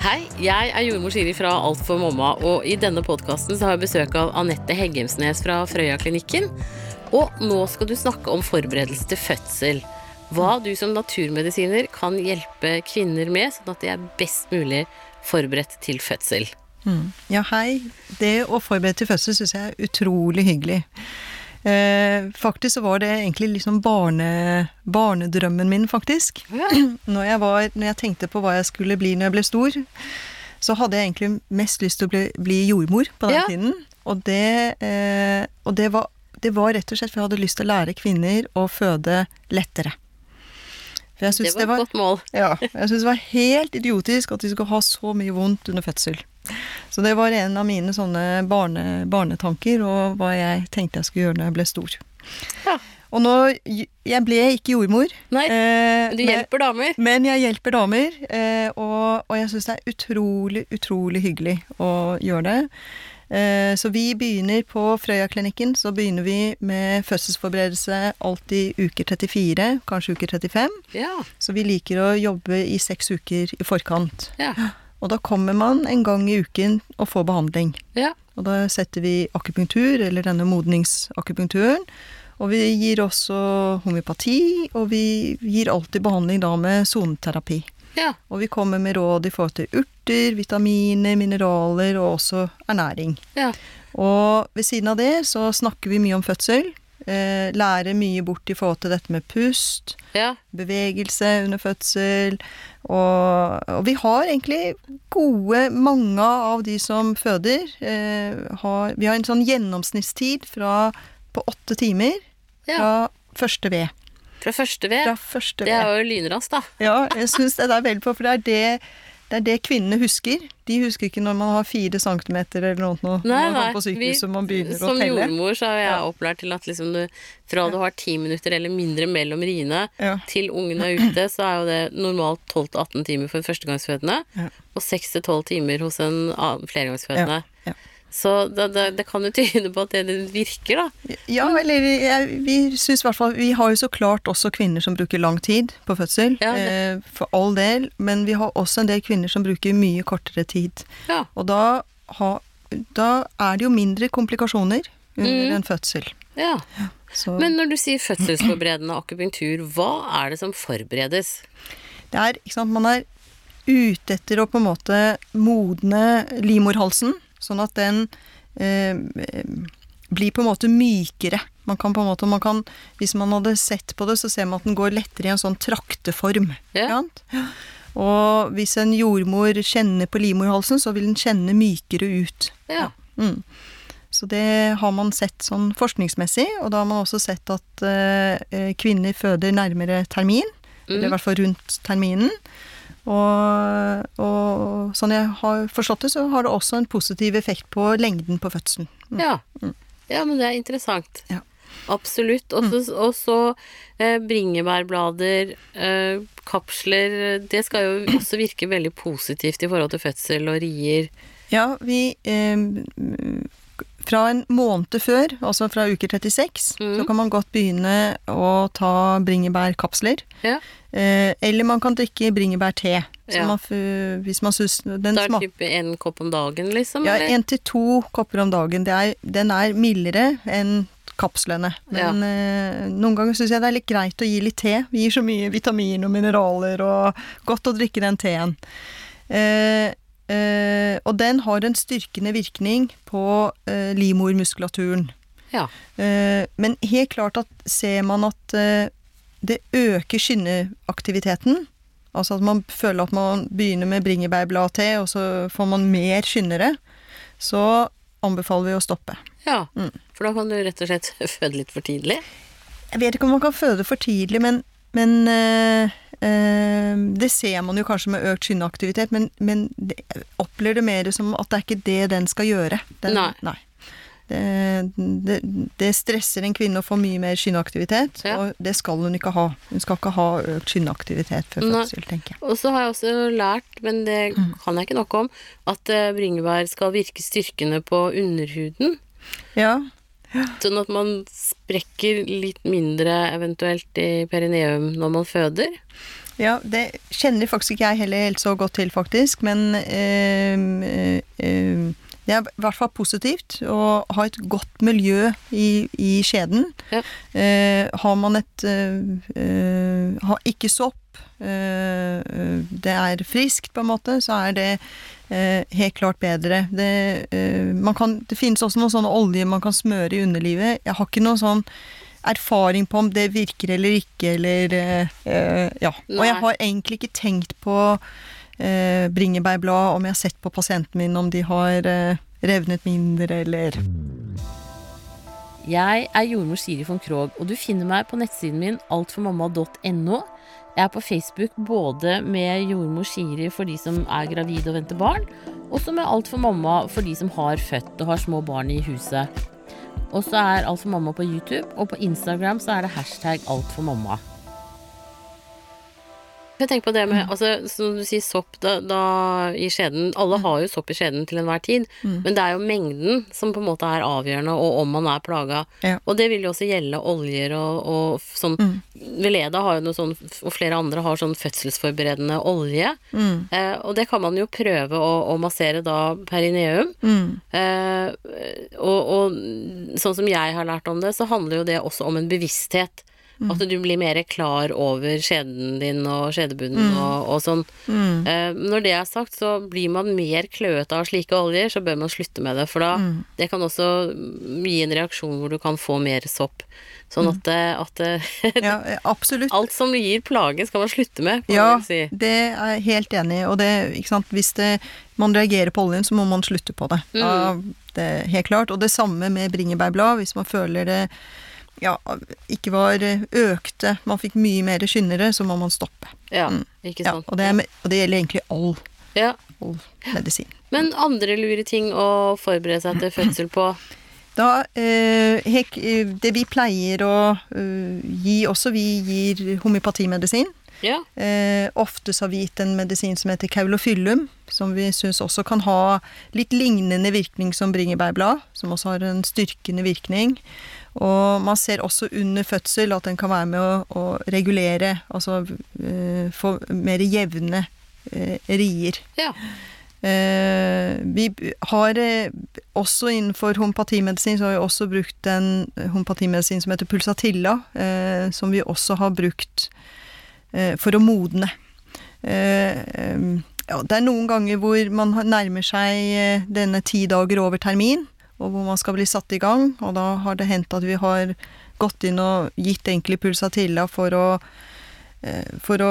Hei, jeg er jordmor Siri fra Alt for mamma, og i denne podkasten har jeg besøk av Anette Heggemsnes fra Frøya-klinikken. Og nå skal du snakke om forberedelse til fødsel. Hva du som naturmedisiner kan hjelpe kvinner med, sånn at de er best mulig forberedt til fødsel. Ja, hei. Det å forberede til fødsel syns jeg er utrolig hyggelig. Eh, faktisk så var det egentlig liksom barne, barnedrømmen min, faktisk. Når jeg, var, når jeg tenkte på hva jeg skulle bli når jeg ble stor, så hadde jeg egentlig mest lyst til å bli, bli jordmor på den Ja. tiden. Og, det, eh, og det, var, det var rett og slett for jeg hadde lyst til å lære kvinner å føde lettere. Det var et godt mål. ja, jeg syntes det var helt idiotisk at de skulle ha så mye vondt under fødsel. Så det var en av mine sånne barne, barnetanker, og hva jeg tenkte jeg skulle gjøre når jeg ble stor. Ja. Og nå Jeg ble ikke jordmor. Nei, eh, Du hjelper damer. men jeg hjelper damer, eh, og, og jeg syns det er utrolig, utrolig hyggelig å gjøre det. Eh, så vi begynner på Frøya-klinikken, så begynner vi med fødselsforberedelse alltid uker 34, kanskje uker 35. Ja. Så vi liker å jobbe i seks uker i forkant. Ja. Og da kommer man en gang i uken og får behandling. ja. Og da setter vi akupunktur, eller denne modningsakupunkturen. Og vi gir også homeopati, og vi gir alltid behandling da med soneterapi. ja. Og vi kommer med råd i forhold til urter, vitaminer, mineraler og også ernæring. ja. Og ved siden av det så snakker vi mye om fødsel. Eh, lære mye bort i forhold til dette med pust, ja. bevegelse under fødsel. Og, og vi har egentlig gode Mange av de som føder, eh, har Vi har en sånn gjennomsnittstid fra på åtte timer ja. fra første ved. Fra første ved. Fra første Det er jo lynraskt, da. Ja, jeg syns det er veldig på, for det er det, det er det kvinnene husker. De husker ikke når man har fire centimeter eller noe. Når Nei, man nei. på sykehuset og man begynner å som telle. jordmor så er jeg Ja. opplært til at liksom du, fra du har ti minutter eller mindre mellom riene Ja. til ungen er ute, så er jo det normalt 12-18 timer for en førstegangsfødende, Ja. og 6-12 timer hos en flergangsfødende. Ja, ja. Så det, det, det kan jo tyde på at det, det virker, da. Ja, eller jeg, vi syns i hvert fall Vi har jo så klart også kvinner som bruker lang tid på fødsel, Ja, eh, for all del. Men vi har også en del kvinner som bruker mye kortere tid. Ja. Og da, ha, da er det jo mindre komplikasjoner under Mm. en fødsel. ja. Så Men når du sier fødselsforberedende akupunktur, hva er det som forberedes? det er, ikke sant, man er ute etter å på en måte modne livmorhalsen, sånn at den eh, eh, blir på en måte mykere. Man kan på en måte, man kan, Hvis man hadde sett på det, så ser man at den går lettere i en sånn trakteform. Ja. Og hvis en jordmor kjenner på livmorhalsen, så vil den kjenne mykere ut. Ja. Mm. Så det har man sett sånn forskningsmessig, og da har man også sett at eh, kvinner føder nærmere termin, eller i Mm. hvert fall rundt terminen. Og, og sånn jeg har forstått det, så har det også en positiv effekt på lengden på fødselen. Mm. Ja. ja, men det er interessant. Ja. Absolutt. Og så- eh, bringebærblader, eh, kapsler Det skal jo også virke veldig positivt i forhold til fødsel og rier. Ja, vi eh, Fra en måned før, altså fra uke 36, Mm. så kan man godt begynne å ta bringebærkapsler. Ja. Eh, eller man kan drikke bringebærte. Ja. man, hvis man syns den Da er det type en kopp om dagen, liksom? Ja, én til to kopper om dagen. Det er, den er mildere enn kapslene. Men eh, noen ganger syns jeg det er litt greit å gi litt te. Vi gir så mye vitamin og mineraler, og godt å drikke den teen. Eh, eh, og den har en styrkende virkning på eh, livmormuskulaturen. Ja. Eh, men helt klart at ser man at eh, det øker skinneaktiviteten, altså at man føler at man begynner med bringebærbladte, og så får man mer skynnere, så anbefaler vi å stoppe. ja. Mm. For da kan du rett og slett føde litt for tidlig. Jeg vet ikke om man kan føde for tidlig, men, men eh, det ser man jo kanskje med økt skinneaktivitet, men, men opplever det mer som at det er ikke det den skal gjøre. Den, Nei. Det, det, det stresser en kvinne å få mye mer skinneaktivitet, Ja. og det skal hun ikke ha. Hun skal ikke ha økt skinneaktivitet før fødsel, tenker jeg. Og så har jeg også lært, men det Mm. kan jeg ikke nok om, at eh, bringebær skal virke styrkende på underhuden. Ja, Sånn at man sprekker litt mindre eventuelt i perineum når man føder. Ja, det kjenner faktisk ikke jeg heller helt så godt til, faktisk. Men øh, øh, det er i hvert fall positivt å ha et godt miljø i, i skjeden. Ja. Eh, har man et eh, eh, Har ikke sopp, eh, eh, det er friskt på en måte, så er det eh, helt klart bedre. Det, man kan, det finnes også noen sånne oljer man kan smøre i underlivet. Jeg har ikke noen sånn erfaring på om det virker eller ikke, eller eh, Ja. Og jeg har egentlig ikke tenkt på eh, bringebærblad, om jeg har sett på pasienten min om de har eh, revnet mindre, eller Jeg er jordmor Siri von Krogh, og du finner meg på nettsiden min altformamma.no. Jeg er på Facebook både med jordmor Shiri for de som er gravide og venter barn, og så med Alt for mamma for de som har født og har små barn i huset. Og så er Alt for mamma på YouTube, og på Instagram så er det hashtag alt for mamma. Jeg tenker på det med, altså, Som du sier sopp da, da, i skjeden Alle har jo sopp i skjeden til enhver tid, men det er jo mengden som på en måte er avgjørende, og om man er plaga. Ja. Og det vil jo også gjelde oljer og, og sånn Veleda har jo noe sånn, og flere andre har sånn fødselsforberedende olje. Mm. Eh, og det kan man jo prøve å, å massere da perineum. Mm. Eh, og, og sånn som jeg har lært om det, så handler jo det også om en bevissthet. Mm. At du blir mer klar over skjeden din og skjedebunnen og, og sånn. Mm. Eh, når det er sagt, så blir man mer kløete av slike oljer, så bør man slutte med det. For da Mm. det kan også gi en reaksjon hvor du kan få mer sopp. Sånn Mm. at, det- at det- Ja, eh, alt som gir plage, skal man slutte med, Ja, si. det er jeg helt enig i. Og det, hvis det, man reagerer på oljen, så må man slutte på det. Mm. Ja, det er helt klart. Og det samme med bringebærblad. Hvis man føler det ja, ikke var økte, man fikk mye mer skyndere, så må man stoppe. Ja, ikke sant. Ja, og, det og det gjelder egentlig all, Ja. all medisin. Men andre lure ting å forberede seg til fødsel på? Da, eh, eh, det vi pleier å eh, gi også, vi gir homeopatimedisin. Ja. Eh, ofte så har vi gitt en medisin som heter kaulofyllum, som vi syns også kan ha litt lignende virkning som bringebærblad, som også har en styrkende virkning. Og man ser også under fødsel at den kan være med å, å regulere, altså eh, få mer jevne eh, rier. ja. Eh, vi har eh, også innenfor homopatimedisin, så har vi også brukt en homopatimedisin som heter pulsatilla, eh, som vi også har brukt eh, for å modne. Eh, ja, det er noen ganger hvor man nærmer seg eh, denne ti dager over termin, og hvor man skal bli satt i gang, og da har det hendt at vi har gått inn og gitt egentlig pulsatilla for å eh, for å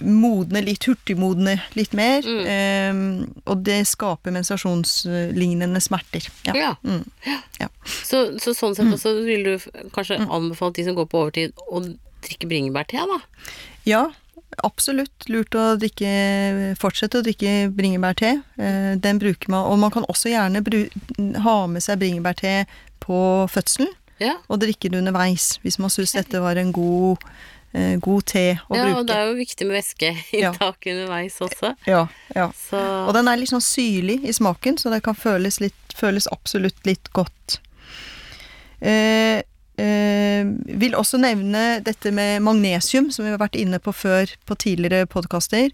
modne litt, hurtigmodne litt mer. Mm. Um, og det skaper menstruasjonslignende smerter. Ja. ja. Mm. Så, så sånn sett også vil du kanskje anbefale de som går på overtid, å drikke bringebærte, da? ja, absolutt lurt å drikke, fortsette å drikke bringebærte. Eh, den bruker man, og man kan også gjerne bru, ha med seg bringebærte på fødselen, Ja. og drikke det underveis, hvis man syns dette var en god, eh, god te å ja, og det er jo viktig med væskeinntak underveis også. Ja, ja. Så Og den er litt sånn syrlig i smaken, så det kan føles, litt, føles absolutt litt godt. Eh, eh, vil også nevne dette med magnesium, som vi har vært inne på før på tidligere podkaster.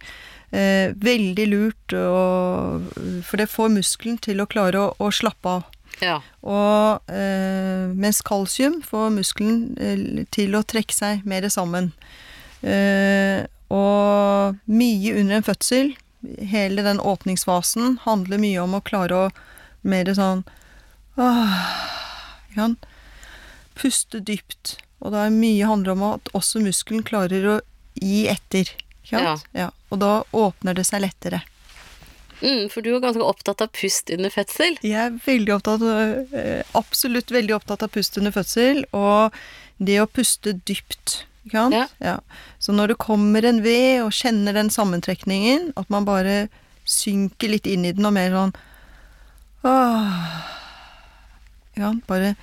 Eh, veldig lurt, å, for det får muskelen til å klare å, å slappe av. ja. Og eh, mens kalsium får muskelen eh, til å trekke seg mer sammen. Eh, og mye under en fødsel, hele den åpningsfasen, handler mye om å klare å mer sånn åh, ja? Puste dypt. Og da er mye handler om at også muskelen klarer å gi etter. Sant? Ja. Og da åpner det seg lettere. Mm, for du er ganske opptatt av pust under fødsel. Jeg er veldig opptatt av, eh, absolutt veldig opptatt av pust under fødsel, og det å puste dypt. Sant? Ja. Så når det kommer en ved, og kjenner den sammentrekningen, at man bare synker litt inn i den, og mer sånn åh, Ikke sant? Bare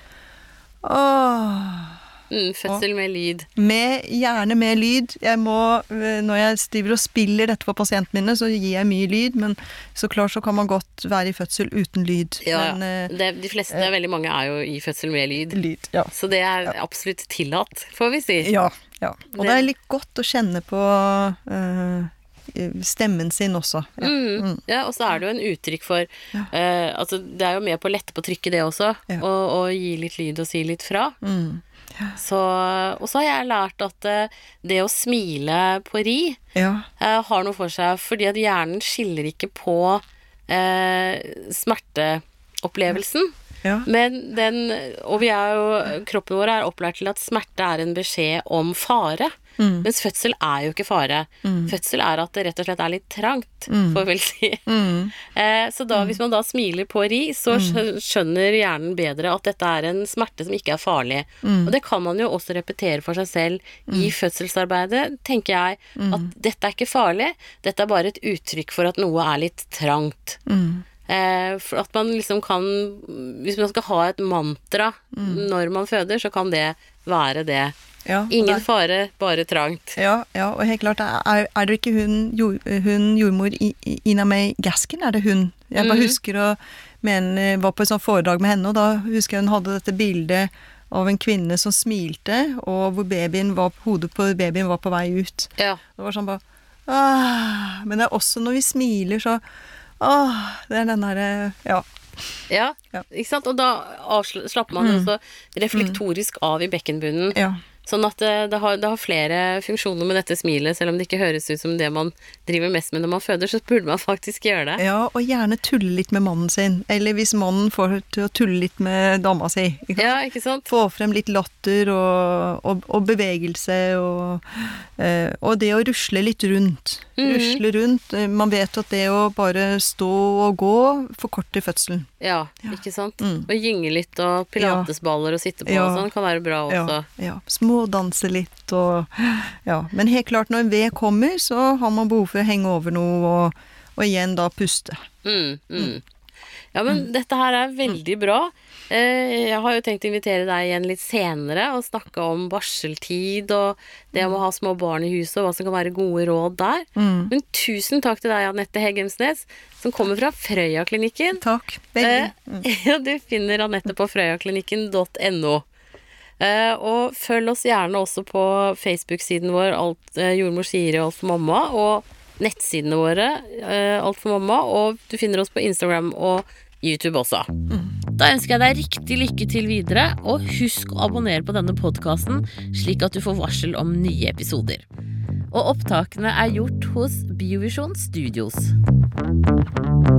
åh, Mm, fødsel med lyd. Med, gjerne med lyd. Jeg må, eh, når jeg driver og spiller dette for pasientene mine, så gir jeg mye lyd, men så klart så kan man godt være i fødsel uten lyd. Ja, men, ja. eh, Det, de fleste, veldig mange, er jo i fødsel med lyd. lyd, ja. Så det er absolutt tillatt, får vi si. Ja, ja. Og Det- det er litt godt å kjenne på eh, stemmen sin også. Ja. Mm. Ja, og så er det jo en uttrykk for eh, Altså, det er jo med på å lette på trykket, det også. Ja. Og, og gi litt lyd og si litt fra. Mm. Så, og så har jeg lært at eh, det å smile på ri Ja. eh, har noe for seg, fordi at hjernen skiller ikke på eh, smerteopplevelsen. Ja. Men den Og vi er jo Kroppen vår er opplært til at smerte er en beskjed om fare. Mm. Mens fødsel er jo ikke fare. Fødsel er at det rett og slett er litt trangt, får vi vel si. Mm. Eh, så da, hvis man da smiler på ri, så skjønner hjernen bedre at dette er en smerte som ikke er farlig. Og det kan man jo også repetere for seg selv i fødselsarbeidet, tenker jeg. At dette er ikke farlig, dette er bare et uttrykk for at noe er litt trangt. Mm. Eh, for at man liksom kan Hvis man skal ha et mantra når man føder, så kan det være det. Ja, Ingen der. fare, bare trangt. Ja, ja, og helt klart, er, er det ikke hun, jord, hun jordmor Ina May Gaskin, er det hun? Jeg bare mm. husker å mene, var på et sånt foredrag med henne, og da husker jeg hun hadde dette bildet av en kvinne som smilte, og hvor babyen var, hodet på babyen var på vei ut. Ja. Det var sånn bare Åh. Men det er også når vi smiler, så ah, Det er den derre Ja. Ja, Ja. ikke sant? Og da slapper man også reflektorisk av i bekkenbunnen. ja. Sånn at det, det, har, det har flere funksjoner med dette smilet, selv om det ikke høres ut som det man driver mest med når man føder, så burde man faktisk gjøre det. Ja, og gjerne tulle litt med mannen sin. Eller hvis mannen får til å tulle litt med dama si. ikke? Ja, ikke sant? Få frem litt latter og, og, og bevegelse og, eh, og det å rusle litt rundt. Mhm. Rusle rundt. Eh, Man vet at det å bare stå og gå forkorter fødselen. Ja, ikke sant? Mm. Og gynge litt, og pilatesballer å sitte på Ja. og sånn kan være bra også. Ja, ja. Smådanse litt og Ja. Men helt klart, når en ved kommer, så har man behov for å henge over noe og, og igjen da puste. Mm, mm. Ja, men dette her er veldig bra. Eh, Jeg har jo tenkt å invitere deg igjen litt senere og snakke om barseltid og det om å ha små barn i huset og hva som kan være gode råd der. Mm. Men tusen takk til deg, Anette Heggemsnes, som kommer fra Frøyaklinikken. Takk. Veldig. Eh, ja, du finner Anette på frøyaklinikken.no. Eh, og følg oss gjerne også på Facebook-siden vår alt, Jordmor sier og Alt for mamma, og nettsidene våre eh, Alt for mamma, og du finner oss på Instagram og YouTube også. Da ønsker jeg deg riktig lykke til videre, og husk å abonnere på denne podkasten, slik at du får varsel om nye episoder. Og opptakene er gjort hos Biovisjon Studios.